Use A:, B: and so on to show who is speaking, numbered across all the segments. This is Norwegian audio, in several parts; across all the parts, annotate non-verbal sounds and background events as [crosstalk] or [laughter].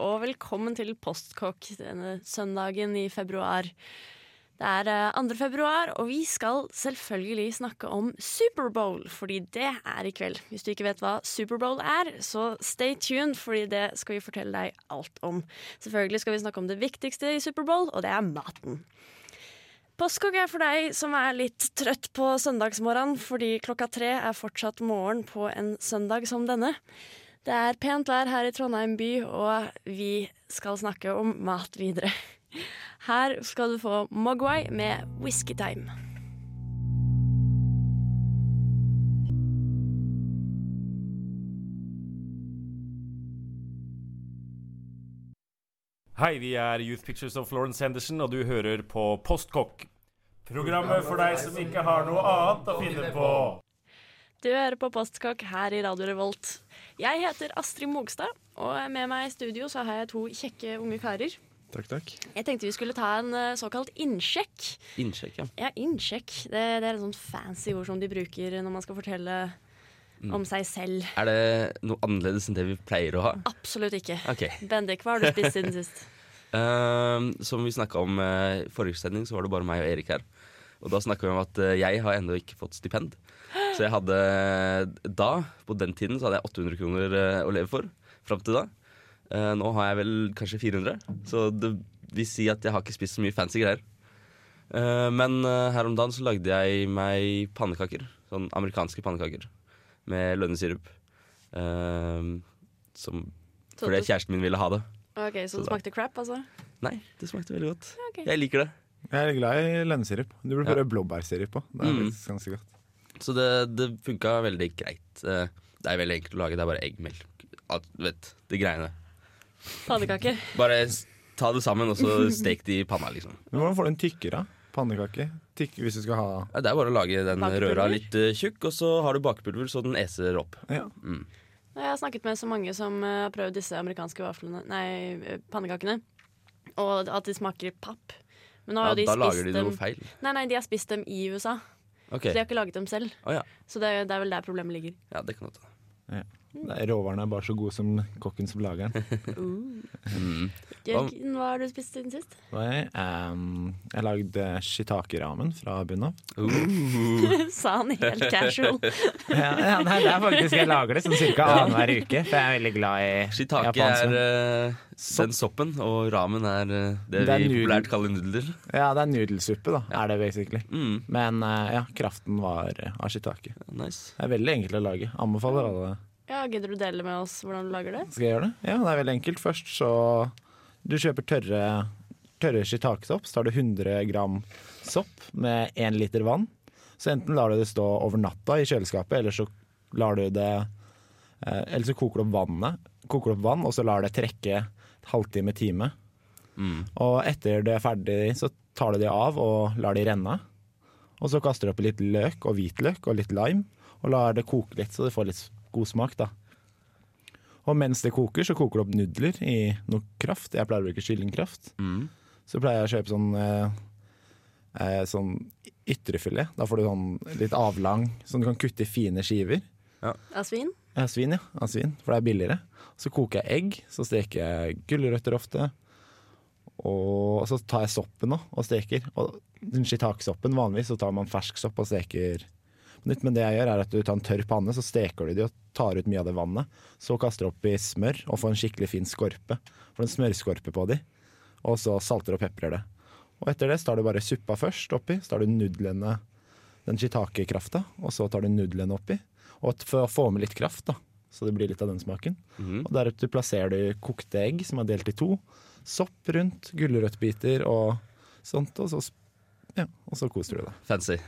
A: Og velkommen til Postkokk denne søndagen i februar. Det er eh, 2. februar, og vi skal selvfølgelig snakke om Superbowl, fordi det er i kveld. Hvis du ikke vet hva Superbowl er, så stay tuned, fordi det skal vi fortelle deg alt om. Selvfølgelig skal vi snakke om det viktigste i Superbowl, og det er maten. Postkokk er for deg som er litt trøtt på søndagsmorgenen, fordi klokka tre er fortsatt morgen på en søndag som denne. Det er pent vær her i Trondheim by, og vi skal snakke om mat videre. Her skal du få Mogwai med Whiskytime.
B: Hei, vi er Youth Pictures of Florence Henderson, og du hører på Postkokk. Programmet for deg som ikke har noe annet å finne på.
A: Du hører på Postkokk her i Radio Revolt. Jeg heter Astrid Mogstad, og med meg i studio så har jeg to kjekke unge karer.
C: Takk, takk.
A: Jeg tenkte vi skulle ta en eh, såkalt innsjekk.
D: Innsjekk, ja.
A: Ja, innsjekk. Det, det er et sånt fancy ord som de bruker når man skal fortelle om seg selv.
D: Er det noe annerledes enn det vi pleier å ha?
A: Absolutt ikke.
D: Ok.
A: Bendik, hva har du spist siden sist?
D: Uh, [laughs] som vi snakka om uh, forrige sending, så var det bare meg og Erik her. Og da snakka vi om at uh, jeg har ennå ikke fått stipend. Så jeg hadde da, på den tiden, så hadde jeg 800 kroner eh, å leve for. Fram til da. Eh, nå har jeg vel kanskje 400, så det vil si at jeg har ikke spist så mye fancy greier. Eh, men her om dagen så lagde jeg meg pannekaker. Sånn amerikanske pannekaker. Med lønnesirup. Som fordi kjæresten min ville ha det.
A: Ok, Så
D: Så
A: det
D: da-
A: smakte crap, altså?
D: Nei, det smakte veldig godt.
A: Okay.
D: Jeg liker det.
C: Jeg er glad i lønnesirup. Du burde
D: Ja.
C: prøve blåbærsirup på. Det er
D: Mm.
C: ganske godt.
D: Så det, det funka veldig greit. Eh, Det er veldig enkelt å lage. Det er bare egg, melk, alt, vet, de greiene.
A: Pannekaker.
D: Bare ta det sammen, og så [laughs] stek det i panna, liksom.
C: Men hvordan får du en tykkere pannekake? Tykk, hvis du skal ha
D: Ja, Det er bare å lage den
A: Bakepulver?
D: røra litt eh, tjukk, og så har du bakepulver så den eser opp.
C: ja.
D: Mm.
A: Jeg har snakket med så mange som eh, har prøvd disse amerikanske vaflene Nei, pannekakene. Og at de smaker papp. Men nå har
D: Ja,
A: de
D: da
A: spist
D: lager de
A: dem
D: noe feil.
A: Nei, nei, de har spist dem i USA.
D: Ok,
A: Så de har ikke laget dem selv.
D: Oh, ja.
A: Så det, det er vel der problemet ligger.
D: ja, det kan godt.
C: Nei, Råvarene er bare så gode som kokken som lager den. [laughs]
D: Mm.
A: Jørgen, hva har du spist siden sist?
C: Nei, um, jeg lagde shiitake-ramen fra bunnen av.
D: Uh. [laughs]
A: Sa han helt [laughs] casual.
C: Ja, ja, nei, det er faktisk Jeg lager det sånn ca. annenhver uke, for jeg er veldig glad i
D: Shiitake
C: japansk
D: er eh, den soppen, og ramen er uh, det,
C: Det er
D: vi populært kaller nudler.
C: Ja, det er nudelsuppe, da, er det basically.
D: Mm.
C: Men eh, ja, kraften var eh, av shiitake.
D: Nice.
C: Det er veldig enkelt å lage. Anbefaler alle.
A: Ja, Gidder du dele med oss hvordan du lager det?
C: Skal jeg gjøre det? Ja, det er veldig enkelt. Først så Du kjøper tørre, tørre shiitakesopp. Så tar du 100 gram sopp med 1 liter vann. Så enten lar du det stå over natta i kjøleskapet, eller så lar du det eh, Eller så koker du opp vannet. Koker du opp vann, og så lar det trekke halvtime, time.
D: Mm.
C: Og etter det er ferdig, så tar du det av og lar det renne. Og så kaster du oppi litt løk og hvitløk og litt lime, og lar det koke litt, så det får litt god smak, da. Og mens det koker, så koker det opp nudler i noe kraft. Jeg pleier å bruke kyllingkraft.
D: Mm.
C: Så pleier jeg å kjøpe sånn, eh, eh, sånn ytrefilet. Da får du sånn litt avlang, som du kan kutte i fine skiver.
A: Av svin?
C: Ja, svin, ja. Av svin, for det er billigere. Så koker jeg egg, så steker jeg gulrøtter ofte. Og så tar jeg soppen nå, og steker. Og shiitake-soppen, vanligvis så tar man fersk sopp og steker nytt. Men det jeg gjør, er at du tar en tørr panne, så steker du de og tar ut mye av det vannet. Så kaster du oppi smør og får en skikkelig fin skorpe. Får en smørskorpe på de. Og så salter og peprer det. Og etter det så tar du bare suppa først oppi. Så tar du nudlene, den shiitake-krafta, og så tar du nudlene oppi. Og for å få med litt kraft, da. Så det blir litt av den smaken.
D: Mhm.
C: Og deretter plasserer du kokte egg som er delt i to. Sopp rundt, gulrøttbiter og sånt. Og så, ja, og så koser du deg.
D: Fancy.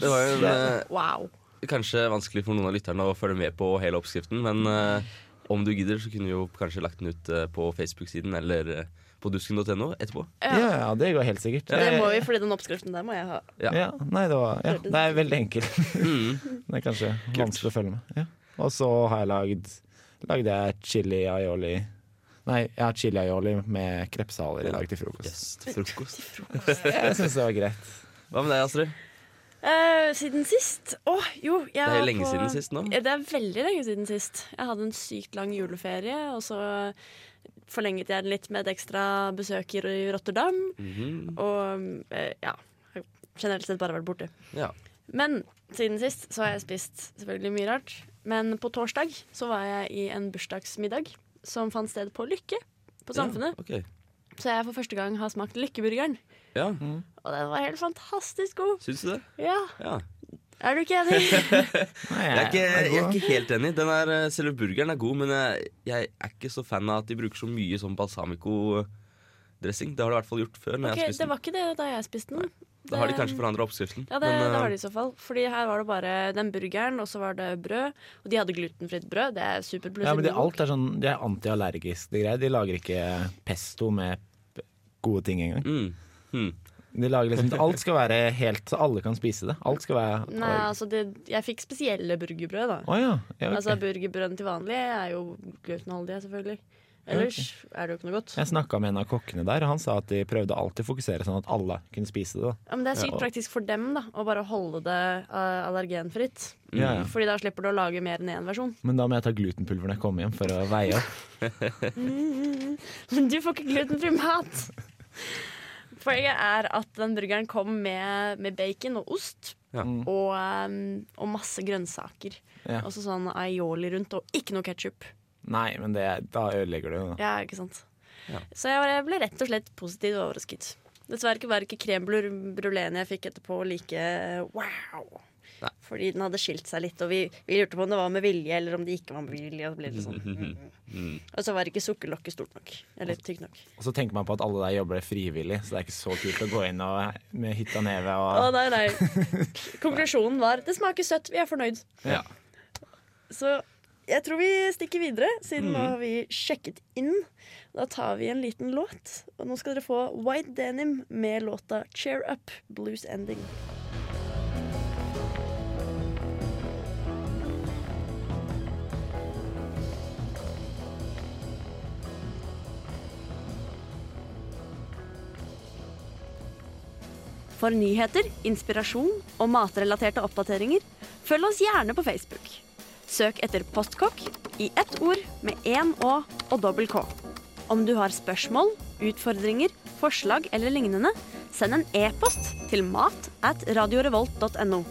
D: Det var jo en, eh,
A: Wow.
D: kanskje vanskelig for noen av lytterne å følge med på hele oppskriften, men uh, om du gidder, så kunne vi jo kanskje lagt den ut uh, på Facebook-siden eller på dusken.no etterpå.
C: Ja, ja, det går helt sikkert.
A: Det må vi, fordi den oppskriften der må jeg ha.
D: Ja.
C: Ja, nei, det, var, ja, det er veldig enkelt.
D: Mm. [laughs]
C: Det er kanskje vanskelig å følge med. Ja. Og så har jeg lagd lagde jeg chili aioli Nei, jeg har chili aioli med krepshaler i dag til frokost.
D: Yes, frokost. [laughs]
C: Jeg syns det var greit.
D: Hva med deg, Astrid?
A: Eh, siden sist Å, jo. Jeg
D: Det er jo lenge
A: på-
D: siden sist nå.
A: Det er veldig lenge siden sist. Jeg hadde en sykt lang juleferie, og så forlenget jeg den litt med et ekstra besøk i Rotterdam.
D: Mhm.
A: Og uh, ja, generelt sett bare vært borte.
D: Ja.
A: Men siden sist så har jeg spist selvfølgelig mye rart. Men på torsdag så var jeg i en bursdagsmiddag som fant sted på Lykke. På Samfunnet.
D: Ja, okay.
A: Så jeg for første gang har smakt Lykkeburgeren.
D: Ja.
A: Og den var helt fantastisk god.
D: Syns du det?
A: Ja,
D: Ja.
A: Er du ikke enig? [laughs]
C: Nei,
D: Jeg er, ikke, jeg er ikke helt enig. Den er, eh, selve burgeren er god, men jeg, jeg er ikke så fan av at de bruker så mye sånn balsamico-dressing. Det har de i hvert fall gjort før. Når
A: Ok,
D: jeg
A: det var ikke det da jeg spiste den.
D: Da har de kanskje forandra oppskriften.
A: Ja, det,
D: men,
A: det
D: eh,
A: har de i så fall. Fordi her var det bare den burgeren, og så var det brød. Og de hadde glutenfritt brød. Det er superpluss.
C: Ja, men de, alt er sånn, de er antiallergiske De, greier. de lager ikke pesto med gode ting engang.
D: mm, mm.
C: De lager liksom, alt skal være helt så alle kan spise det. Alt skal være
A: Nei, altså det, jeg fikk spesielle burgerbrød, da.
C: Oh, ja. ja okay.
A: Altså Burgerbrødene til vanlig er jo glutenholdige, selvfølgelig. Ellers er det jo ikke noe godt.
C: Jeg snakka med en av kokkene der, og han sa at de prøvde alltid å fokusere sånn at alle kunne spise det. da.
A: Ja, men det er sykt
C: Ja, og-
A: praktisk for dem da å bare holde det uh, allergenfritt.
C: Ja, ja.
A: Fordi da slipper du å lage mer enn én versjon.
C: Men da må jeg ta glutenpulver når jeg kommer hjem for å veie opp. [laughs]
A: Men du får ikke glutenfri mat! [laughs] Poenget er at den burgeren kom med, med bacon og ost.
D: Ja.
C: Mm.
A: Og, um, og masse grønnsaker.
C: Ja.
A: Og så sånn aioli rundt, og ikke noe ketsjup.
C: Nei, men det, da ødelegger du det.
A: Ja, ikke sant?
D: Ja.
A: Så jeg, var- jeg ble rett og slett positivt overrasket. Dessverre var ikke krembrulene bruléen jeg fikk etterpå like wow.
D: Nei.
A: Fordi den hadde skilt seg litt, og vi, vi lurte på om det var med vilje eller om det ikke var med vilje. Og, det sånn.
D: Mm.
A: og så var ikke sukkerlokket stort nok. Eller tykt nok.
C: Og så tenker man på at alle der jobber frivillig, så det er ikke så kult å gå inn og, med hytta nede
A: Å, nei, nei. Konklusjonen var det smaker søtt, vi er fornøyd.
D: Ja.
A: Så jeg tror vi stikker videre, siden
D: Mm.
A: nå har vi sjekket inn. Da tar vi en liten låt, og nå skal dere få White Denim med låta Cheer Up Blues Ending. For nyheter, inspirasjon og matrelaterte oppdateringer, følg oss gjerne på Facebook. Søk etter Postkokk i ett ord med én Å og dobbel K. Om du har spørsmål, utfordringer, forslag eller lignende, send en e-post til mat at radiorevolt.no.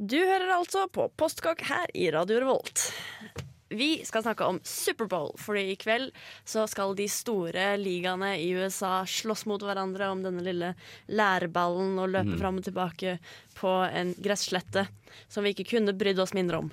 A: Du hører altså på Postkokk her i Radio Revolt. Vi skal snakke om Superbowl, fordi i kveld så skal de store ligaene i USA slåss mot hverandre om denne lille lærballen og løpe fram og tilbake på en gresslette som vi ikke kunne brydd oss mindre om.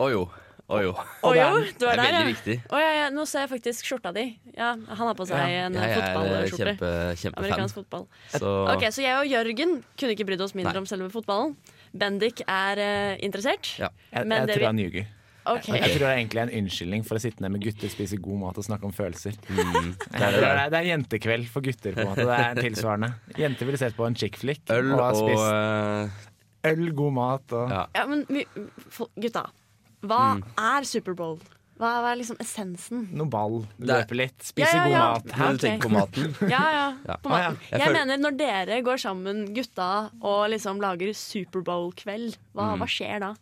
D: Å jo. Å jo.
A: Å jo. Du er-
D: Det
A: er
D: er
A: der,
D: veldig
A: ja.
D: viktig.
A: Å, ja, ja. Nå ser jeg faktisk skjorta di. Ja, han har på seg
C: Ja,
A: en
D: Jeg er
A: fotballskjorte.
D: kjempe, kjempefan.
A: Amerikansk fotball.
D: Så
A: Ok, Så jeg og Jørgen kunne ikke brydd oss mindre
D: Nei.
A: om selve fotballen. Bendik er uh, interessert.
D: Ja.
C: Jeg,
A: Men
C: jeg
A: det
C: tror
A: vi-
C: han ljuger.
A: Ok.
C: Jeg tror det er egentlig en unnskyldning for å sitte ned med gutter, spise god mat og snakke om følelser.
D: mm, [laughs]
C: Det er, det er, det er jentekveld for gutter, på en måte. Det er tilsvarende. Jenter ville sett på en chick flick
D: øl
C: og spist
D: eh,
C: øl, god mat og
D: Ja.
A: Ja, men vi, gutta, hva
D: Mm.
A: er Superbowl? Hva, er liksom essensen?
C: noe ball. Løpe litt, spise
A: Ja, ja, ja.
C: god mat.
D: Når du tenker på maten. [laughs]
A: Ja, ja. [laughs]
D: Ja.
A: På
C: Ah, ja.
A: maten.
D: Jeg
A: Jeg mener, når dere går sammen, gutta, og liksom lager Superbowl-kveld, hva,
D: Mm.
A: hva skjer da?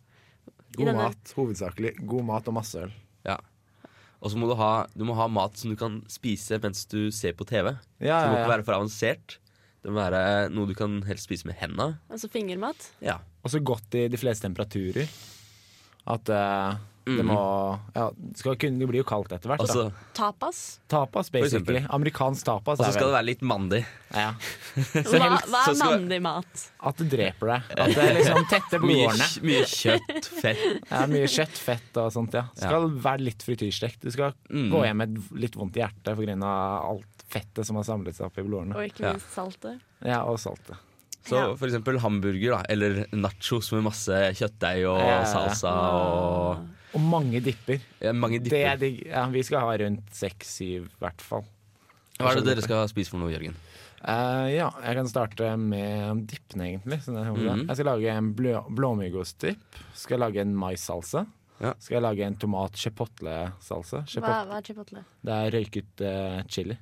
C: God
A: denne-
C: mat, hovedsakelig. God mat og masse øl.
D: Ja. Og så må du ha, du må ha mat som du kan spise mens du ser på TV.
C: Ja,
D: Så det må ikke være for avansert. Det må være noe du kan helst spise med henda.
A: Altså fingermat?
D: Ja.
C: Og så godt i de fleste temperaturer. At det
D: Mhm.
C: må Ja, skal kunne, det blir jo kaldt etter hvert.
D: Også,
C: da.
A: Tapas?
C: Tapas, basically. Amerikansk tapas.
D: og så skal det være litt mandig.
C: ja, [laughs]
A: Hva, hva er mandig mat?
C: At det dreper deg. At det liksom tetter [laughs]
D: Mye,
C: blodårene.
D: mye kjøtt, fett.
C: Ja, mye kjøtt, fett og sånt, ja. Det skal være litt frityrstekt. Du skal
D: Mm.
C: gå hjem med litt vondt i hjertet pga. alt fettet som har samlet seg opp i blodårene.
A: Og ikke
D: Ja.
A: minst saltet.
C: Ja, og saltet.
D: Så
A: Ja.
D: for eksempel hamburger, da. Eller nachos med masse kjøttdeig og salsa og
C: Og mange dipper.
D: Ja, mange
C: Det er digg. Ja, vi skal ha rundt seks-syv, i hvert fall.
D: Hva er det dere skal spise for noe, Jørgen?
C: Uh, ja, jeg kan starte med dippene, egentlig. Så det er hovedet.
D: Mhm.
C: Jeg skal lage en blå, blåmugostdipp. Skal jeg lage en maissalse.
D: Ja.
C: Skal jeg lage en tomat-chipotle-salse.
A: Hva,
C: Chipotle,
A: hva er chipotle?
C: det er røyket uh, chili.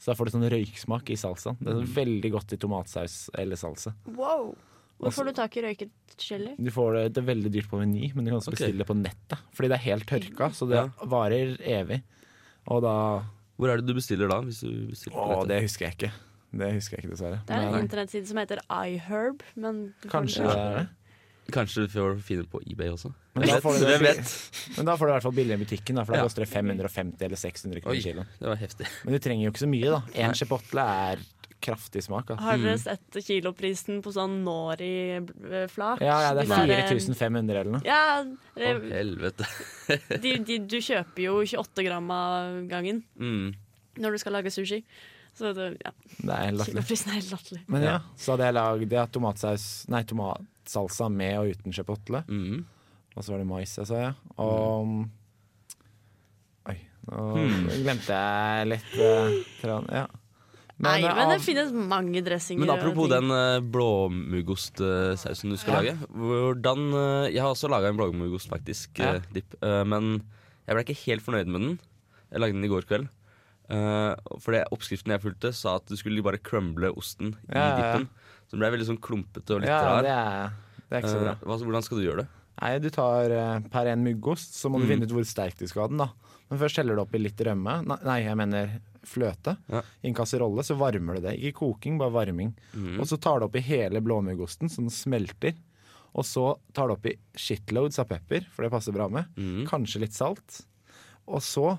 C: Så da får du sånn røyksmak i salsaen. Det er veldig godt i tomatsaus eller salsa.
A: Wow. Hvor får du tak i røyket chili?
C: Du får det, det er veldig dyrt på Meny, men du kan også
D: okay.
C: bestille det på nettet. Fordi det er helt tørka, så det
D: Ja.
C: varer evig. Og da
D: Hvor er det du bestiller da? Hvis du bestiller på
C: Å, det husker jeg ikke. Det husker jeg ikke, dessverre.
A: Det er en internettside som heter iHerb, men
C: kanskje det er det.
D: Kanskje du får finne på eBay også?
C: Men da, får du [laughs] det,
D: vet?
C: men da får du i hvert fall billig i butikken, da, for da
D: Ja.
C: koster det 550 eller 600 kroner kiloen.
D: Det var heftig.
C: Men du trenger jo ikke så mye, da. Én chipotle er kraftig smak. Altså.
A: Har dere sett kiloprisen på sånn nori-flak?
C: Ja, ja, det er
A: eh,
C: 4500 eller noe.
A: Ja,
D: Å,
A: eh,
D: helvete. [laughs]
A: de, de, du kjøper jo 28 gram av gangen
D: Mm.
A: når du skal lage sushi. Så det, ja,
C: Det er helt
A: kiloprisen er helt latterlig.
C: Men ja, så hadde jeg lagd tomatsaus Nei, tomatsalsa med og uten chipotle.
D: Mm.
C: Og så var det mais jeg sa, ja. Og Oi, nå
D: Hmm.
C: glemte jeg litt uh, tran, Ja.
A: Nei,
C: eh,
A: men det finnes mange dressinger.
D: Men apropos den uh, blåmuggostsausen du skal
C: Ja.
D: lage. Hvordan eh, Jeg har også laga en blåmuggost, faktisk.
C: Ja.
D: eh, dipp. Eh, men jeg ble ikke helt fornøyd med den. Jeg lagde den i går kveld. Uh, for det oppskriften jeg fulgte, sa at du skulle bare crumble osten i
C: Ja, ja, ja.
D: dippen. Så den ble veldig sånn klumpete og litt
C: ja,
D: rar.
C: det er, det er ikke så bra.
D: Eh, hva, hvordan skal du gjøre det?
C: Nei, du tar eh, per en muggost, så må du
D: Mm.
C: finne ut hvor sterk du skal ha den. da Men først heller du oppi litt rømme. Nei, jeg mener fløte.
D: Ja.
C: I en kasserolle så varmer du det. Ikke koking, bare varming.
D: Mm.
C: Og så tar du oppi hele blåmuggosten, så den smelter. Og så tar du oppi shitloads av pepper, for det passer bra med.
D: Mm.
C: Kanskje litt salt. Og så,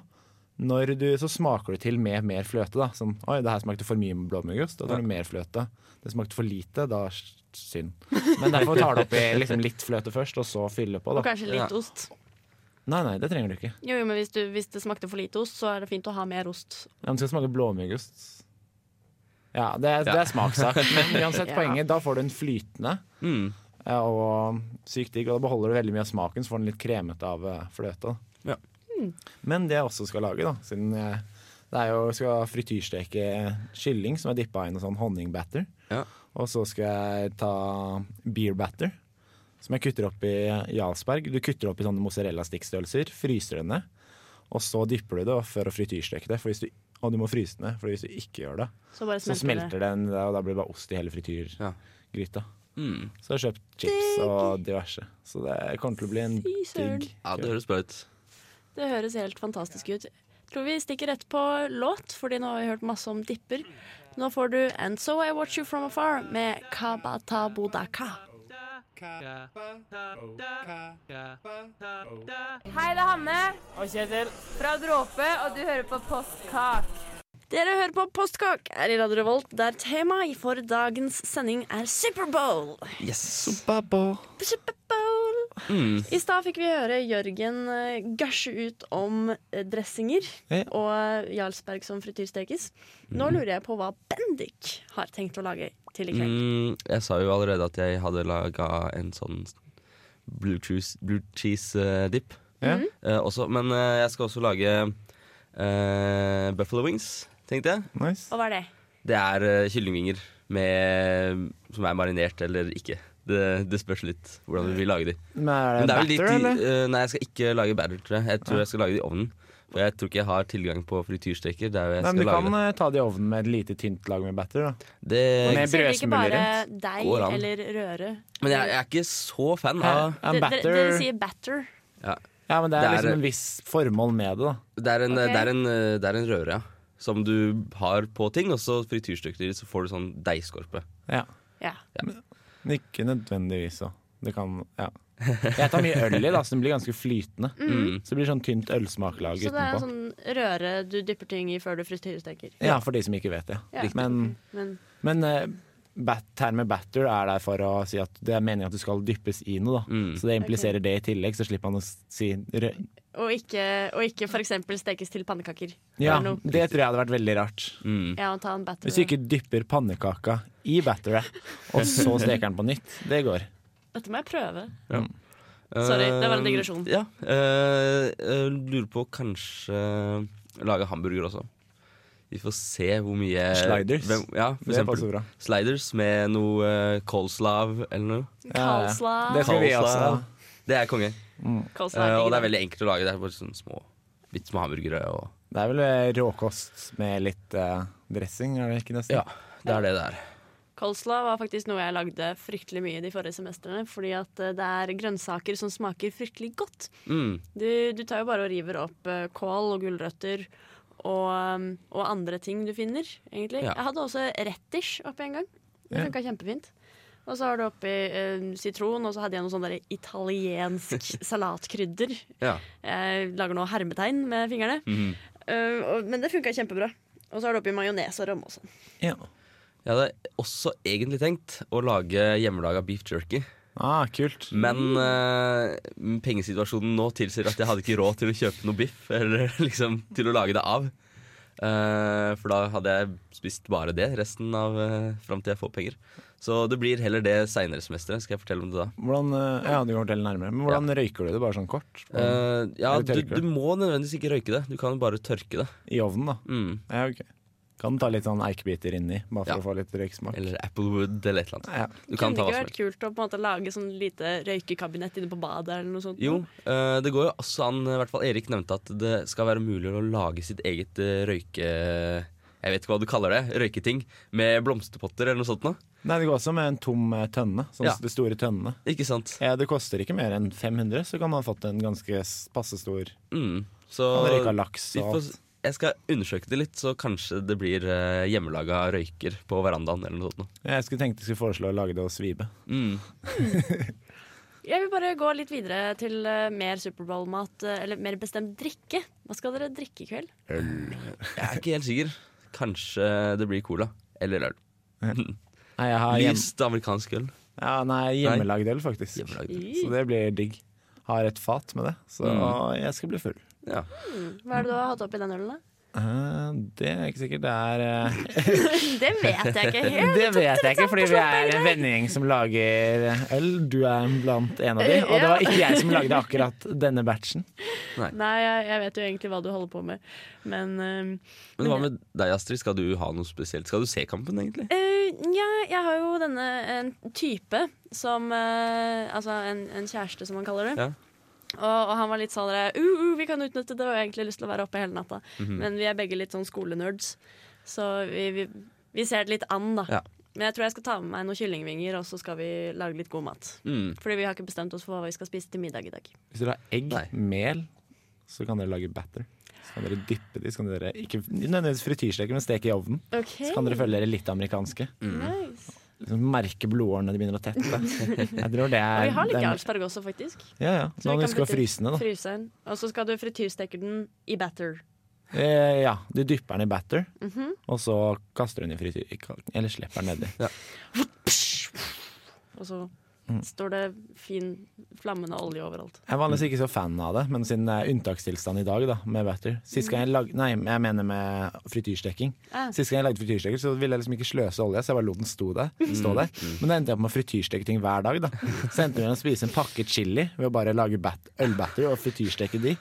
C: når du, så smaker du til med mer fløte. da Sånn, Oi, det her smakte for mye blåmuggost. Da tar du mer fløte. Det smakte for lite. Da synd. Men derfor tar du oppi liksom litt fløte først, og så fylle på.
A: Og kanskje litt
D: Ja.
A: ost.
C: Nei, nei, det trenger du ikke.
A: Jo, jo, men hvis, du, hvis det smakte for lite ost, så er det fint å ha mer ost.
C: Ja, men skal smake blåmuggost. Ja, det er, det
D: Ja.
C: er smakssak. Men [laughs] uansett,
A: Ja.
C: poenget, da får du en flytende
D: Mm.
C: og sykt digg. Og da beholder du veldig mye av smaken, så får den litt kremete av fløta. fløte.
D: Mm.
C: Men det jeg også skal lage, da, siden jeg det er jo, skal frityrsteke kylling som er dippa i noe sånn honningbatter.
D: Ja.
C: Og så skal jeg ta beer batter, som jeg kutter opp i Jarlsberg. Du kutter opp i sånne mozzarella-stikkstørrelser, fryser det ned. Og så dypper du det for å frityrsteke det. For hvis du, og du må fryse det ned, for hvis du ikke gjør det,
A: Så bare
C: så
A: smelter,
C: smelter den, og da blir det bare ost i hele frityrgryta.
D: Mm.
C: Så jeg har kjøpt chips og diverse. Så det kommer til å bli en digg
D: Ja, det høres bra ut.
A: det. Det høres helt fantastisk ut. Tror vi stikker rett på låt, fordi nå har vi hørt masse om dipper. Nå får du And So I Watch You From Afar med Kabata Bodaka.
E: Hei, det er Hanne. Og Kjetil. Fra Dråpe, og du hører på Postkak.
A: Dere hører på Postkak her i Radio Revolt, der temaet for dagens sending er Superbowl.
D: Yes.
A: Superbowl.
D: Mm.
A: I stad fikk vi høre Jørgen gørse ut om eh, dressinger
C: Ja.
A: og eh, Jarlsberg som frityrstekes. Nå lurer jeg på hva Bendik har tenkt å lage til i kveld.
D: Mm, jeg sa jo allerede at jeg hadde laga en sånn blue cheese, blue cheese eh, dip.
C: Ja.
D: Eh, også, men eh, jeg skal også lage eh, buffalo wings, tenkte jeg.
C: Nice.
A: Og hva er det?
D: Det er uh, kyllingvinger med, som er marinert eller ikke. Det, det spørs litt hvordan du vil lage de.
C: Men er det
D: Men det er
C: batter, eller?
D: Uh, nei, jeg skal ikke lage batter, tror jeg. Jeg tror jeg skal lage det i ovnen. For jeg tror ikke jeg har tilgang på frityrsteker der jeg
C: men
D: skal
C: du
D: lage
C: kan
D: det.
C: eh, ta det i ovnen med et lite tynt lag med batter. da
D: det
C: Med
A: Selger ikke bare
C: brødsmuler
A: deig eller røre?
D: men jeg, jeg er ikke så fan av
C: Dere,
A: Dere sier batter.
D: ja.
C: Ja, men det er,
D: Det er-
C: liksom en viss formål med det. da
D: Det er en,
A: okay.
D: det er en, det er en røre, ja. Som du har på ting, og så frityrstykker så får du sånn deigskorpe.
C: Ja
A: Ja.
C: Men ikke nødvendigvis så. Det kan Ja. [laughs] Jeg tar mye øl i, da, så den blir ganske flytende.
D: Mm.
C: Så det blir sånn tynt ølsmaklag
A: Så det er
C: en
A: sånn røre du dypper ting i før du frityrsteker.
C: Ja, for de som ikke vet det.
A: Ja.
C: Men,
A: Men
C: men uh, bat, termen batter er der for å si at det er meningen at du skal dyppes i noe. da
D: Mm.
C: Så det impliserer det i tillegg, så slipper man å si rø
A: Og ikke, og ikke f.eks. stekes til pannekaker.
C: Ja,
A: Det
C: tror jeg hadde vært veldig rart.
D: Mm.
A: Ja, ta en batter.
C: Hvis du ikke dypper pannekaka i batteret, og så [laughs] steker den på nytt. Det går.
A: Dette må jeg prøve. Sorry, det var en
D: digresjon.
A: digresjon.
D: Ja. eh, eh, lurer på kanskje lage hamburger også. Vi får se hvor mye
C: Sliders?
D: Hvem, ja, for
C: Det passer bra.
D: Sliders med noe uh, coleslaw eller noe.
C: Ja, ja. Det skal vi også ha.
D: Det er konge.
A: Mm.
D: Eh, og det er veldig enkelt å lage. Det er bare sånne små, litt små hamburgere. Og,
C: Det er vel eh, råkost med litt uh, dressing, er det ikke nesten?
D: ja, det er det det er.
A: Coleslaw var faktisk noe jeg lagde fryktelig mye de forrige semestrene. Fordi at det er grønnsaker som smaker fryktelig godt.
D: Mm.
A: Du, du tar jo bare og river opp kål og gulrøtter og, um, og andre ting du finner, egentlig.
D: Ja.
A: Jeg hadde også retish oppi en gang. Det
C: Ja.
A: kjempefint. Og så har du oppi eh, sitron, og så hadde jeg noe sånn der italiensk [laughs] salatkrydder.
D: Ja.
A: Jeg lager nå hermetegn med fingrene.
D: Mhm.
A: Eh, og, men det funka kjempebra. Og så har du oppi majones og rømme også.
C: Ja.
D: Jeg hadde også egentlig tenkt å lage hjemmelaga beef jerky.
C: Ah, kult.
D: Men eh, pengesituasjonen nå tilsier at jeg hadde ikke råd til å kjøpe noe biff. Eller [laughs] liksom til å lage det av. Eh, for da hadde jeg spist bare det resten av uh, fram til jeg får penger. Så det blir heller det seinere semesteret. Skal jeg fortelle om det da?
C: Hvordan, eh, ja, du kan fortelle nærmere. Men hvordan røyker du det, bare sånn kort?
D: Uh, ja, du, du,
C: du
D: må nødvendigvis ikke røyke det. Du kan bare tørke det.
C: I ovnen, da?
D: Mm.
C: Ja, ok. Kan ta litt sånn eikebiter inni, bare for
D: Ja.
C: å få litt røyksmak.
D: Eller Applewood eller et eller annet.
C: Ja.
D: Du kan
A: Kunne det ikke vært kult å på en måte lage sånn lite røykekabinett inne på badet? eller noe sånt?
D: Jo, uh, det går jo også an, i hvert fall Erik nevnte at det skal være mulig å lage sitt eget uh, røyke... Jeg vet ikke hva du kaller det. Røyketing. Med blomsterpotter eller noe sånt noe.
C: Nei, det går også med en tom eh, tønne. Sånn
D: Ja.
C: de store tønnene.
D: Ikke sant?
C: Ja, det koster ikke mer enn 500, så kan man ha fått en ganske passe stor
D: Mm. Så
C: Man røyka laks og
D: får,
C: alt.
D: jeg skal undersøke det litt, så kanskje det blir eh, hjemmelaga røyker på verandaen eller noe sånt. noe.
C: Jeg skulle tenkt jeg skulle foreslå å lage det hos Vibe.
D: Mm. [laughs]
A: Jeg vil bare gå litt videre til eh, mer Superbowl-mat, eh, eller mer bestemt drikke. Hva skal dere drikke i kveld? Øl.
D: Jeg er ikke helt sikker. Kanskje det blir cola. Eller øl. [laughs]
C: Nei, jeg har hjem...
D: Lyst amerikansk øl.
C: ja, nei, hjemmelagd øl, faktisk.
D: Hjemmelagd.
C: Så det blir digg. Har et fat med det, så
D: Mm.
C: jeg skal bli full.
D: Ja.
A: Hva er det du har hatt oppi den ølen? da?
C: Eh, det er ikke sikkert. Det er eh, [laughs]
A: Det vet jeg ikke helt.
C: Det vet jeg ikke, fordi vi er en vennegjeng som lager øl. Du er blant en av de. Og det var ikke jeg som lagde akkurat denne batchen.
A: Nei, jeg, jeg vet jo egentlig hva du holder på med, men uh,
D: Men hva med deg, Astrid? Skal du ha noe spesielt? Skal du se kampen, egentlig?
A: eh, ja, jeg har jo denne en type som Altså en, en kjæreste, som man kaller det.
D: Ja.
A: Og, og han var litt sånn uh, uh, Vi kan utnytte det, og jeg har egentlig lyst til å være oppe hele natta.
D: Mhm.
A: Men vi er begge litt sånn skolenerds, så vi, vi, vi ser det litt an, da.
D: Ja.
A: Men jeg tror jeg skal ta med meg noen kyllingvinger, og så skal vi lage litt god mat.
D: Mm.
A: Fordi vi har ikke bestemt oss for hva vi skal spise til middag i dag.
C: Hvis dere har egg,
D: Nei.
C: mel, så kan dere lage batter. Så kan dere dyppe de, så kan dere ikke nødvendigvis frityrsteke, men steke i ovnen. Så kan dere følge dere litt amerikanske.
A: Nice.
C: Liksom merke blodårene de begynner å tette. Jeg tror det
A: Og
C: er
A: vi har litt jarlsberg også, faktisk.
C: Ja, ja.
A: Så
C: Nå
A: vi
C: må du huske fryse den.
A: Fryse den. Og så skal du frityrsteke den i batter.
C: Eh, ja, du dypper den i batter,
A: Mhm.
C: og så kaster du den i frityr... Eller slipper den nedi.
A: Og så
C: Mm.
A: Står det fin flammende olje overalt.
C: Jeg er vanligvis ikke så fan av det, men siden det er unntakstilstand i dag da, med batter Sist gang jeg lag... Nei, jeg mener med frityrsteking.
A: Ah.
C: Sist gang jeg lagde frityrsteker, så ville jeg liksom ikke sløse olje, så jeg bare lot den stå der. Stå der. Men da endte jeg opp med å frityrsteke ting hver dag. da Så endte jeg med å spise en pakket chili ved å bare lage bat ølbatter og frityrsteke de.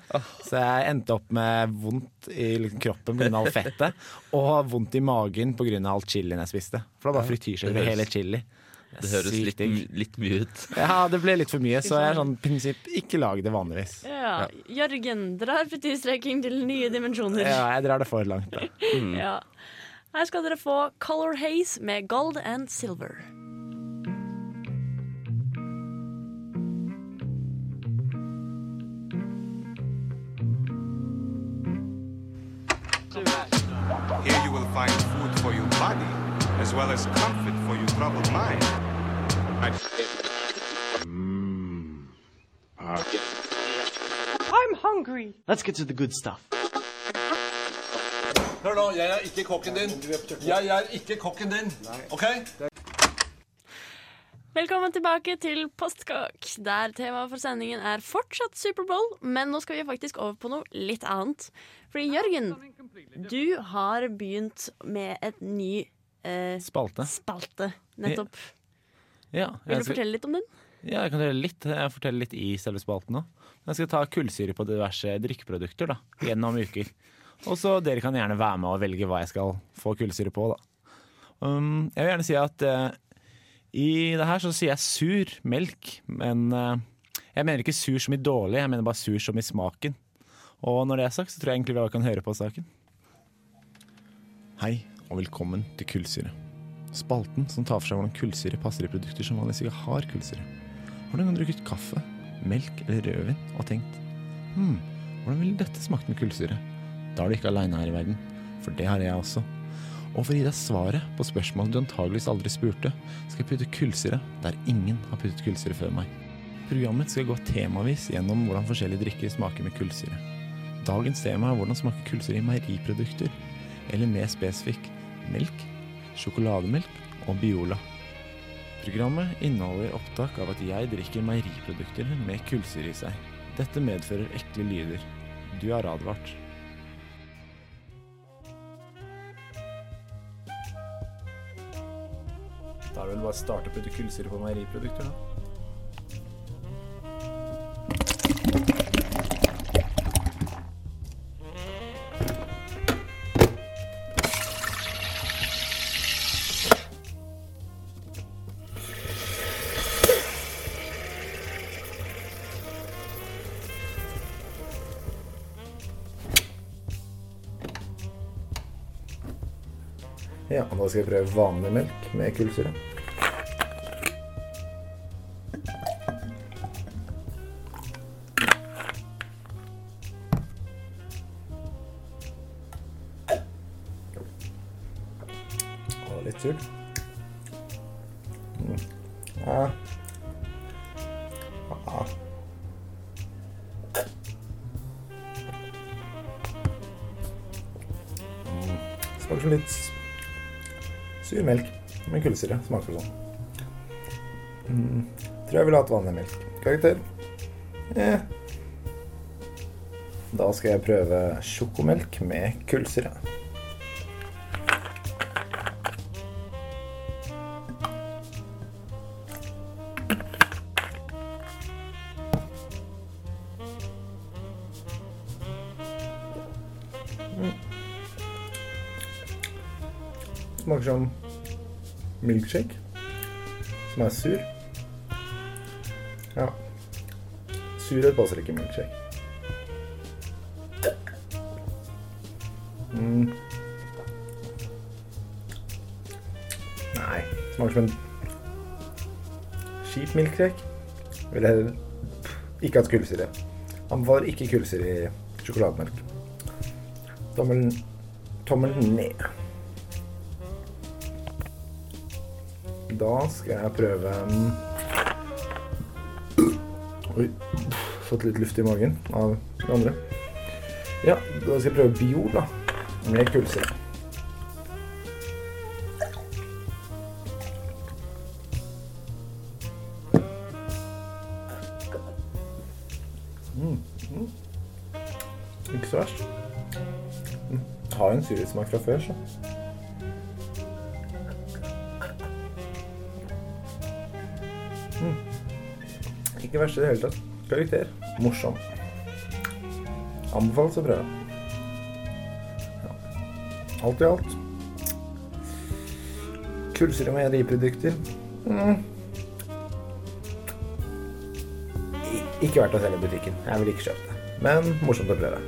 C: Så jeg endte opp med vondt i liksom, kroppen pga. alt fettet, og vondt i magen pga. all chilien jeg spiste. For da bare frityrsteker hele chili.
D: Det høres litt, litt mye ut. [laughs]
C: Ja, det ble litt for mye, så jeg er sånn prinsipp ikke lag det vanligvis.
A: Ja. Jørgen drar frityrstreking til nye dimensjoner.
C: Ja, jeg drar det for langt. Da. [laughs]
A: Ja. Her skal dere få Color Haze med Gold and Silver.
F: As well as comfort for your troubled mind. I-
G: Let's get to the good stuff.
H: Hør nå, jeg er ikke kokken din. Jeg er ikke kokken din. OK?
A: Velkommen tilbake til Postkokk, der temaet for sendingen er fortsatt Superbowl, men nå skal vi faktisk over på noe litt annet. Fordi Jørgen, du har begynt med et ny eh,
C: Spalte.
A: spalte, nettopp.
C: Ja,
A: Vil du
C: skal,
A: fortelle litt om den?
C: ja, jeg kan fortelle litt. Jeg forteller litt i selve spalten nå. Jeg skal ta kullsyre på diverse drikkeprodukter da, gjennom uker. Og så dere kan gjerne være med og velge hva jeg skal få kullsyre på. da. Um, jeg vil gjerne si at uh, i det her så sier jeg sur melk, men uh, jeg mener ikke sur som i dårlig, jeg mener bare sur som i smaken. Og når det er sagt, så tror jeg egentlig vi alle kan høre på saken. Hei, og velkommen til Kullsyre. Spalten som tar for seg hvordan kullsyre passer i produkter som vanligvis ikke har kullsyre. Har du noen drukket kaffe, melk eller rødvin og tenkt hm, hvordan ville dette smakt med kullsyre? Da er du ikke aleine her i verden, for det har jeg også. Og for å gi deg svaret på spørsmål du antageligvis aldri spurte, skal jeg putte kullsyre der ingen har puttet kullsyre før meg. Programmet skal gå temavis gjennom hvordan forskjellige drikker smaker med kullsyre. Dagens tema er hvordan smaker kullsyre i meieriprodukter, eller mer spesifikk melk, sjokolademelk og Biola. Programmet inneholder opptak av at jeg drikker meieriprodukter med kullsyre i seg. Dette medfører ekle lyder. Du er advart. Da er det vel bare å starte å putte kullsyre på meieriprodukter, da. Da skal jeg prøve vanlig melk med kullsyre. Og litt surt. Mm. Ja. Mm. Litt Sur melk med kullsyre. Smaker sånn. Mm. Tror jeg ville hatt vanlig melk. Karakter? Eh. Da skal jeg prøve sjokomelk med kullsyre. Milkshake. Som er sur. Ja. Surhet passer ikke milkshake. Mm. Nei. Smaker som en skip milkshake. Vil heller ikke hatt kullsyre. Anbefaler ikke kullsyre i sjokolademelk. Tommelen Tommelen ned. Da skal jeg prøve Oi. Fått litt luft i magen av det andre. Ja, da skal jeg prøve Biol, da. Med kullsyre. Mm. Mm. Ikke så verst. Mm. Har jo en surhetssmak fra før, så. Ikke verst i det hele tatt. Karakter. Morsom. Anbefales å prøve. Ja. Alt i alt. Kullsyre meieriprodukter. Mm. Ikke verdt å selge i butikken. Jeg vil ikke kjøpe det. Men morsomt å prøve.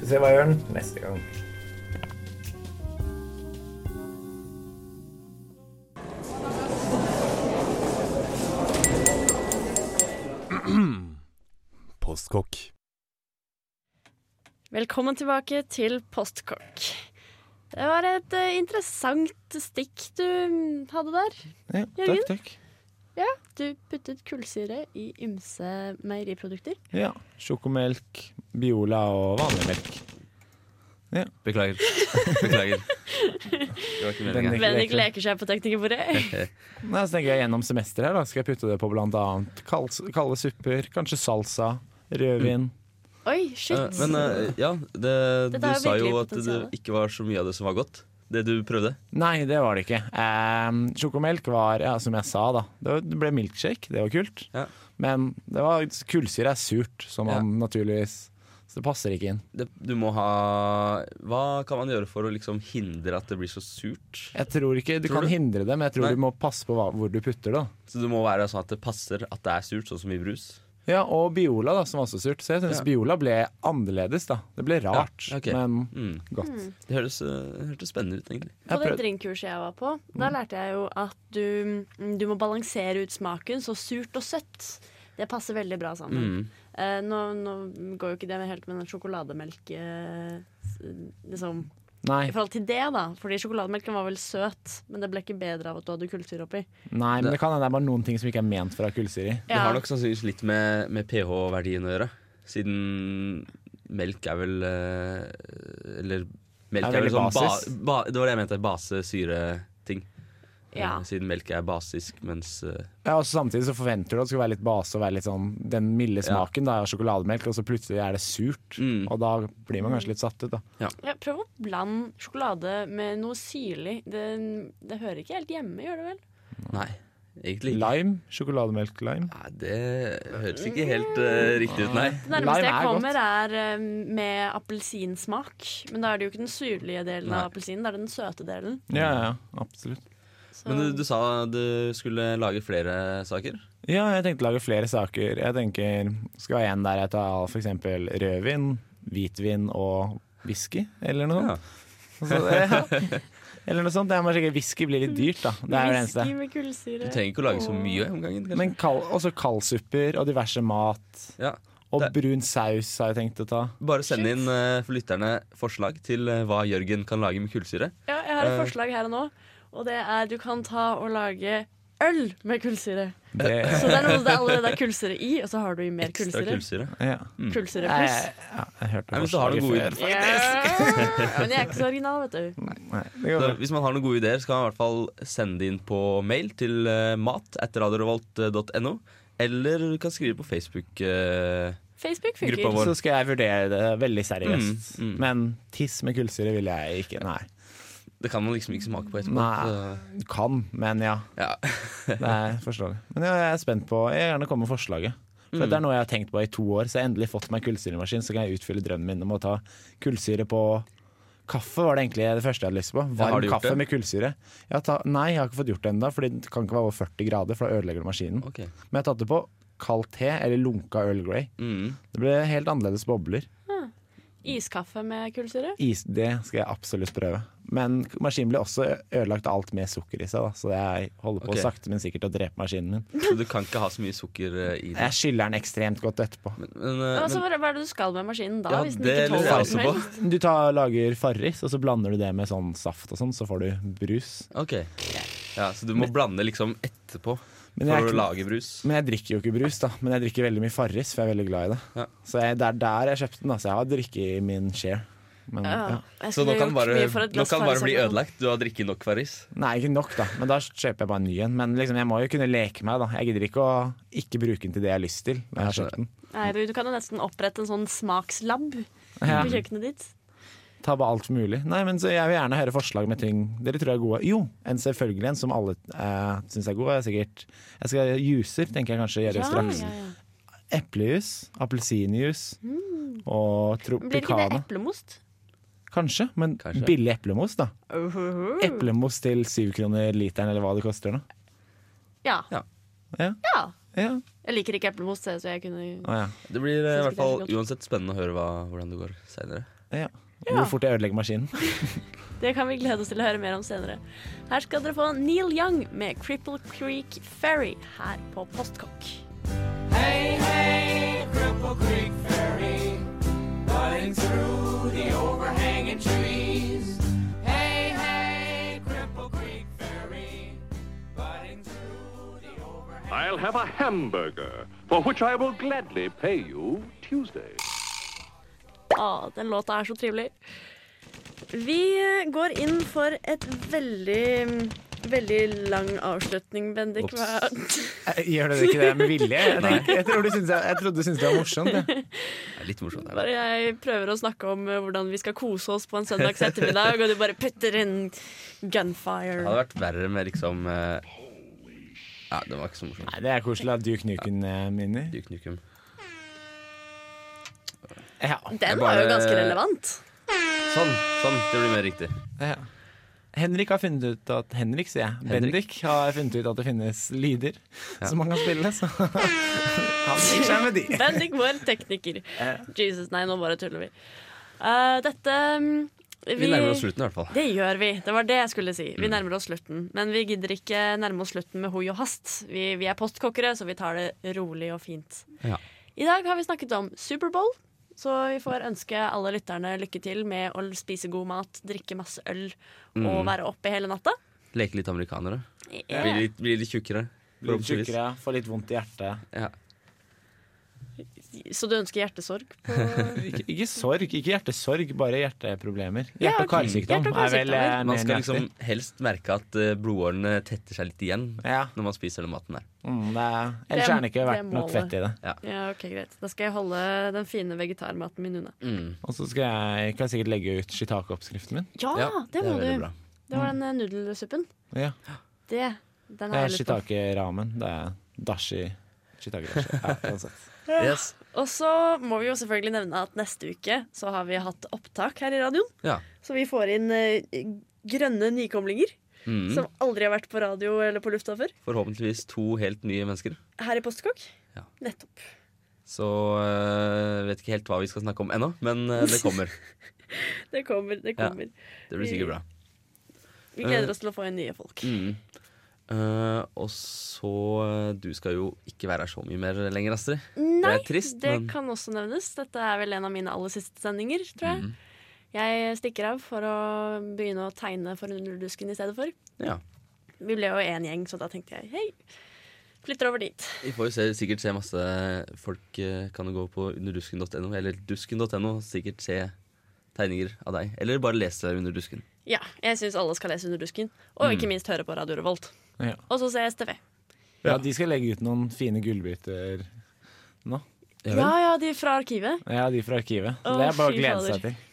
C: Får se hva jeg gjør neste gang.
A: Velkommen tilbake til Postkokk. Det var et uh, interessant stikk du mm, hadde der.
C: Ja,
A: Jørgen?
C: takk, takk.
A: Ja, du puttet kullsyre i ymse meieriprodukter.
C: Ja. Sjokomelk, Biola og vanlig melk.
D: Beklager. Beklager. Ikke
A: Bendik
C: leker.
A: seg på teknikerbordet. [laughs]
C: Nei, så tenker jeg Gjennom semesteret her da, skal jeg putte det på blant annet kald, kalde supper, kanskje salsa, rødvin.
A: Oi, shit.
D: Eh, Men eh, ja, det, du sa jo at det ikke var så mye av det som var godt. Det du prøvde?
C: Nei, det var det ikke. Um, sjokomelk var, ja, som jeg sa, da. Det, ble milkshake, det var kult.
D: Ja.
C: Men det var, kullsyre er surt, som
D: Ja.
C: naturligvis Så det passer ikke inn.
D: Det, du må ha Hva kan man gjøre for å liksom hindre at det blir så surt?
C: Jeg tror ikke du
D: Tror
C: kan
D: du?
C: hindre det, men jeg tror
D: Nei.
C: du må passe på hva, hvor du putter det.
D: Så det må være sånn at det passer at det er surt, sånn som i brus?
C: Ja, Og Biola, da, som var så surt. Så jeg syns
D: Ja.
C: Biola ble annerledes, da. Det ble rart,
D: Ja, okay.
C: men
D: Mm.
C: godt.
D: Det høres, øh, det hørtes spennende ut, egentlig.
A: På det drinkkurset jeg var på, Da lærte jeg jo at du, du må balansere ut smaken, så surt og søtt. Det passer veldig bra sammen.
D: Mm.
A: Eh, nå, nå går jo ikke det helt med den sjokolademelk eh, liksom,
C: Nei,
A: I forhold til det, da. Fordi sjokolademelken var vel søt, men det ble ikke bedre av at du hadde kullsyre oppi.
C: nei, men det kan hende det er bare noen ting som ikke er ment for å ha kullsyre i.
D: Det har nok sannsynligvis litt med, med pH-verdien å gjøre. Siden melk er vel øh, Eller melk
C: Er
D: er, vel sånn ba, ba, Det var det jeg mente. Base-syre-ting.
A: Ja.
D: Eh, Siden melk er basisk, mens øh,
C: Ja, og Samtidig så forventer du at det skal være litt base og være litt sånn den milde
D: Ja.
C: smaken da, av sjokolademelk, og så plutselig er det surt.
D: Mm.
C: Og da blir man kanskje litt satt ut, da.
A: Ja, prøv å blande sjokolade med noe syrlig. Det, det hører ikke helt hjemme, gjør det vel?
D: Nei, egentlig.
C: Lime? Sjokolademelk-lime?
D: Nei, det høres ikke helt uh, riktig ut, nei.
A: Det nærmeste jeg
C: kommer,
A: kommer, er eh, med appelsinsmak. Men da er det jo ikke den syrlige delen
D: Nei.
A: av appelsinen, det er den søte delen.
C: Ja, ja, absolutt.
A: Så,
D: Men du, du sa du skulle lage flere saker?
C: Ja, jeg tenkte lage flere saker. Jeg tenker skal være en der jeg tar f.eks. rødvin, hvitvin og whisky, eller noe.
D: Ja.
C: Så ja. [laughs] eller noe sånt. Det er bare sikkert Whisky blir litt dyrt, da. Det er det eneste.
A: Med kullsyre.
D: Du trenger ikke å lage så mye om gangen. kanskje?
C: Men kal også kaldsupper og diverse mat.
D: ja.
C: Og
D: Det-
C: brun saus har jeg tenkt å ta.
D: Bare send inn uh, for lytterne forslag til uh, hva Jørgen kan lage med kullsyre.
A: Ja, jeg har et
D: uh,
A: forslag her og nå. Og det er du kan ta og lage øl med kullsyre.
C: Det,
A: Så det er noe det allerede er kullsyre i, og så har du i mer
D: Ekstra
A: kullsyre.
D: kullsyre.
C: ja.
A: Kullsyre pluss.
C: ja, jeg hørte
D: Nei, hvis du har noen
C: forslaget
D: gode
C: før.
A: Ja, [laughs] men jeg er ikke så original, vet du.
C: Nei, det går
D: Så
C: bra.
D: hvis man har noen gode ideer, så kan man i hvert fall sende det inn på mail til uh, mat etter radiorevolt.no. Eller du kan skrive på Facebook. eh,
A: Facebook funker.
D: vår.
C: Så skal jeg vurdere det veldig seriøst.
D: Mm, mm.
C: Men tiss med kullsyre vil jeg ikke. Nei.
D: Det kan man liksom ikke smake på etterpå.
C: Nei.
D: så-
C: kan, men ja.
D: Ja. [laughs]
C: Det er forståelig. Men jeg er spent på Jeg vil gjerne komme med forslaget. For
D: Mm.
C: Det er noe jeg har tenkt på i to år, så jeg har endelig fått meg kullsyremaskin. Så kan jeg utfylle drømmen min om å ta kullsyre på Kaffe var det egentlig det første jeg hadde lyst på. Varm
D: ja,
C: kaffe
D: det?
C: med kullsyre. Ta, nei, jeg har ikke fått gjort det ennå, for det kan ikke være over 40 grader, for da ødelegger du maskinen.
D: Okay.
C: Men jeg har tatt det på kald te eller lunka Earl Grey.
D: Mm.
C: Det ble helt annerledes bobler.
A: Iskaffe med kullsyre.
C: Is, det skal jeg absolutt prøve. Men maskinen ble også ødelagt alt med sukker i seg, da. så jeg holder på
D: okay.
C: sakte, men sikkert å drepe maskinen min. [laughs]
D: Så du kan ikke ha så mye sukker eh, i den?
C: Jeg skyller den ekstremt godt etterpå.
D: Men, men, eh,
A: Altså,
D: men,
A: hva er det du skal med maskinen da,
D: Ja,
A: hvis den
D: det
A: ikke
D: lurer
A: tåler
D: jeg også
A: som
D: på.
A: helst?
C: Du tar, lager Farris, og så blander du det med sånn saft og sånn, så får du brus.
D: ok. Ja, så du må blande liksom etterpå
C: Men
D: for
C: jeg,
D: å lage brus.
C: men jeg drikker jo ikke brus, da. Men jeg drikker veldig mye Farris, for jeg er veldig glad i det.
D: Ja.
C: Så jeg, det er der jeg kjøpte den, da. Så jeg har drikket i min share. Men,
A: Ja.
C: ja.
D: Så nå kan bare, nå kan bare bli ødelagt. Du har drikket nok Farris.
C: Nei, ikke nok, da. Men da kjøper jeg bare en ny en. Men liksom, jeg må jo kunne leke meg, da. Jeg gidder ikke å ikke bruke den til det jeg har lyst til. Når jeg har kjøpt den.
A: Nei, du, du kan jo nesten opprette en sånn smakslab
C: Ja.
A: på kjøkkenet ditt.
C: Ta bare alt mulig. Nei, men så Jeg vil gjerne høre forslag med ting dere tror er gode. Jo, en selvfølgelig en som alle eh, syns er god, er sikkert Jeg skal Juicer tenker jeg kanskje gjøre
A: Ja,
C: straks.
A: ja, ja.
C: Eplejus, appelsinjuice og
A: tropicana. Blir ikke det eplemost?
C: Kanskje, men
D: Kanskje.
C: billig eplemos, da.
A: Eplemost
C: Eplemos til syv kroner literen, eller hva det koster. nå.
A: Ja.
D: Ja.
C: Ja.
A: ja.
C: Ja.
A: Jeg liker ikke eplemos, så jeg kunne
C: ah, ja.
D: Det blir eh, i hvert fall uansett spennende å høre hva, hvordan det går seinere.
C: ja.
A: Ja.
C: Hvor fort jeg ødelegger maskinen. [laughs]
A: Det kan vi glede oss til å høre mer om senere. Her skal dere få Neil Young med Cripple Creek Ferry her på Postkokk.
I: I'll have a hamburger, for which I will gladly pay you Tuesday.
A: Å, den låta er så trivelig. Vi går inn for et veldig veldig lang avslutning, Bendik. Hva?
C: Eh, Gjør det ikke det med vilje? Jeg, tenker, jeg, tror du jeg, jeg trodde du syntes det var morsomt.
D: Det er litt morsomt. er det?
A: Bare jeg prøver å snakke om eh, hvordan vi skal kose oss på en søndags ettermiddag, og du bare putter inn
D: Det hadde vært verre med liksom eh, Ja, det var ikke så morsomt.
C: Nei, Det er koselig at Duke Nukem-minner.
D: Duke Nukem.
C: Ja.
A: Den
D: bare...
A: var jo ganske relevant.
D: Sånn, sånn, det blir mer riktig.
C: ja. Henrik har funnet ut at Henrik, sier jeg.
D: Henrik.
C: Bendik har funnet ut at det finnes lyder
D: Ja.
C: som man kan spille. Så [laughs] han gir seg med de.
A: Bendik, vår tekniker. Jesus, nei, nå bare tuller vi. Uh, dette vi,
D: Vi nærmer oss slutten i hvert fall.
A: Det gjør vi. Det var det jeg skulle si.
D: Mm.
A: Vi nærmer oss slutten. Men vi gidder ikke nærme oss slutten med hoi og hast. Vi, vi er postkokkere, så vi tar det rolig og fint.
D: Ja.
A: I dag har vi snakket om Superbowl, så vi får ønske alle lytterne lykke til med å spise god mat, drikke masse øl og
D: Mm.
A: være oppe hele natta.
D: Leke litt amerikanere.
A: Yeah.
D: Bli litt, bli litt tjukkere.
C: Blir litt tjukkere, får litt vondt i hjertet.
D: Ja.
A: Så du ønsker hjertesorg? På [laughs]
C: Ikke, ikke sorg, ikke hjertesorg, bare hjerteproblemer.
A: Ja,
C: Hjerte- og karsykdom
A: Hjerte- og
C: er vel
A: karsykdommer.
C: eh,
D: Man skal liksom
C: nøyaktig.
D: helst merke at eh, blodårene tetter seg litt igjen
C: Ja,
D: når man spiser den maten der.
C: mm, det er, ellers
A: Det-
C: er det ikke
A: det er
C: vært nok
A: målet.
C: fett i det.
A: Ja, ok, greit. Da skal jeg holde den fine vegetarmaten min unna.
D: Mm.
C: Og så skal jeg, kan jeg sikkert legge ut shiitake-oppskriften min.
A: Ja,
D: Ja,
A: det
D: er
A: må
D: veldig
A: du.
D: bra.
A: Det var den eh, nudelsuppen.
C: Ja.
A: Det, den
C: Det
A: har
C: er
A: jeg lyst på.
C: shiitake-ramen. Det er dashi shiitake-dashi. Ja, uansett.
D: Yes.
A: Og så må vi jo selvfølgelig nevne at neste uke så har vi hatt opptak her i radioen.
D: Ja.
A: Så vi får inn eh, grønne nykomlinger
D: Mm.
A: som aldri har vært på radio eller på lufta før.
D: Forhåpentligvis to helt nye mennesker.
A: Her i Postkokk.
D: Ja.
A: Nettopp.
D: Så øh, vet ikke helt hva vi skal snakke om ennå, men øh, det kommer. [laughs]
A: Det kommer, det
D: Ja.
A: kommer.
D: Det blir sikkert bra.
A: Vi gleder oss til å få inn nye folk.
D: Mm. Eh, og så øh, Du skal jo ikke være her så mye mer lenger, Astrid.
A: Nei,
D: det er trist,
A: det
D: men
A: kan også nevnes. Dette er vel en av mine aller siste sendinger, tror jeg.
D: Mm.
A: Jeg stikker av for å begynne å tegne for Underdusken i stedet for.
D: Ja.
A: Vi ble jo én gjeng, så da tenkte jeg hei, flytter over dit.
D: Vi får jo se, sikkert se masse Folk eh, kan jo gå på underdusken.no, eller dusken.no, sikkert se tegninger av deg. Eller bare lese Under dusken.
A: Ja, jeg syns alle skal lese Underdusken, og
D: Mm.
A: ikke minst høre på Radio Revolt.
C: Ja.
A: Og så se STV.
C: ja, de skal legge ut noen fine gullbiter nå.
D: Ja.
A: Ja de fra arkivet.
C: Ja, de fra arkivet.
A: Å,
C: det er bare å
A: fy
C: glede
A: fader.
C: seg til.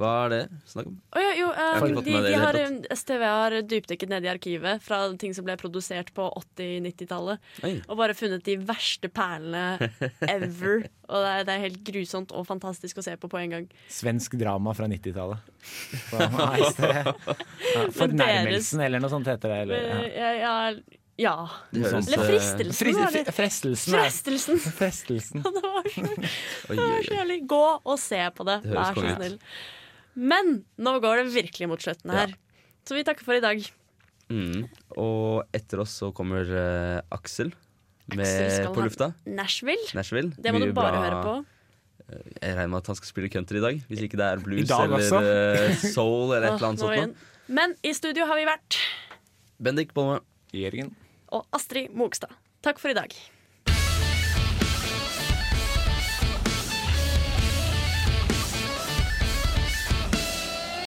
D: Hva er det snakk om?
A: Å ja, jo, eh,
D: har
A: de,
D: i
A: de har, STV har dypdykket ned i arkivet fra ting som ble produsert på 80-90-tallet. Og bare funnet de verste perlene ever. [laughs] Og det er, det er helt grusomt og fantastisk å se på på en gang.
C: Svensk drama fra 90-tallet. Så, nei, det- [laughs] ja, Fornærmelsen eller noe sånt heter det. Eller, ja.
A: ja, ja, ja.
D: Det høres,
A: Eller
D: eh,
A: fristelsen.
C: Fris, fri- frestelsen.
A: Frestelsen. [laughs]
C: Frestelsen.
A: Det var så, det var så jævlig. Gå og se på det,
D: Det
A: vær så snill. Men nå går det virkelig mot slutten her. Så vi takker for i dag.
D: Mm. Og etter oss så kommer uh, Aksel med
A: Aksel
D: på lufta.
A: Nashville.
D: Nashville.
A: Det må
D: Mye
A: du bare
D: bra-
A: høre på.
D: Jeg regner med at han skal spille country i dag. Hvis ikke det er blues eller eh, soul eller et [laughs] eller annet sånt.
A: Men i studio har vi vært.
D: Bendik Bolme.
C: Jørgen.
A: Og Astrid Mogstad. Takk for i dag.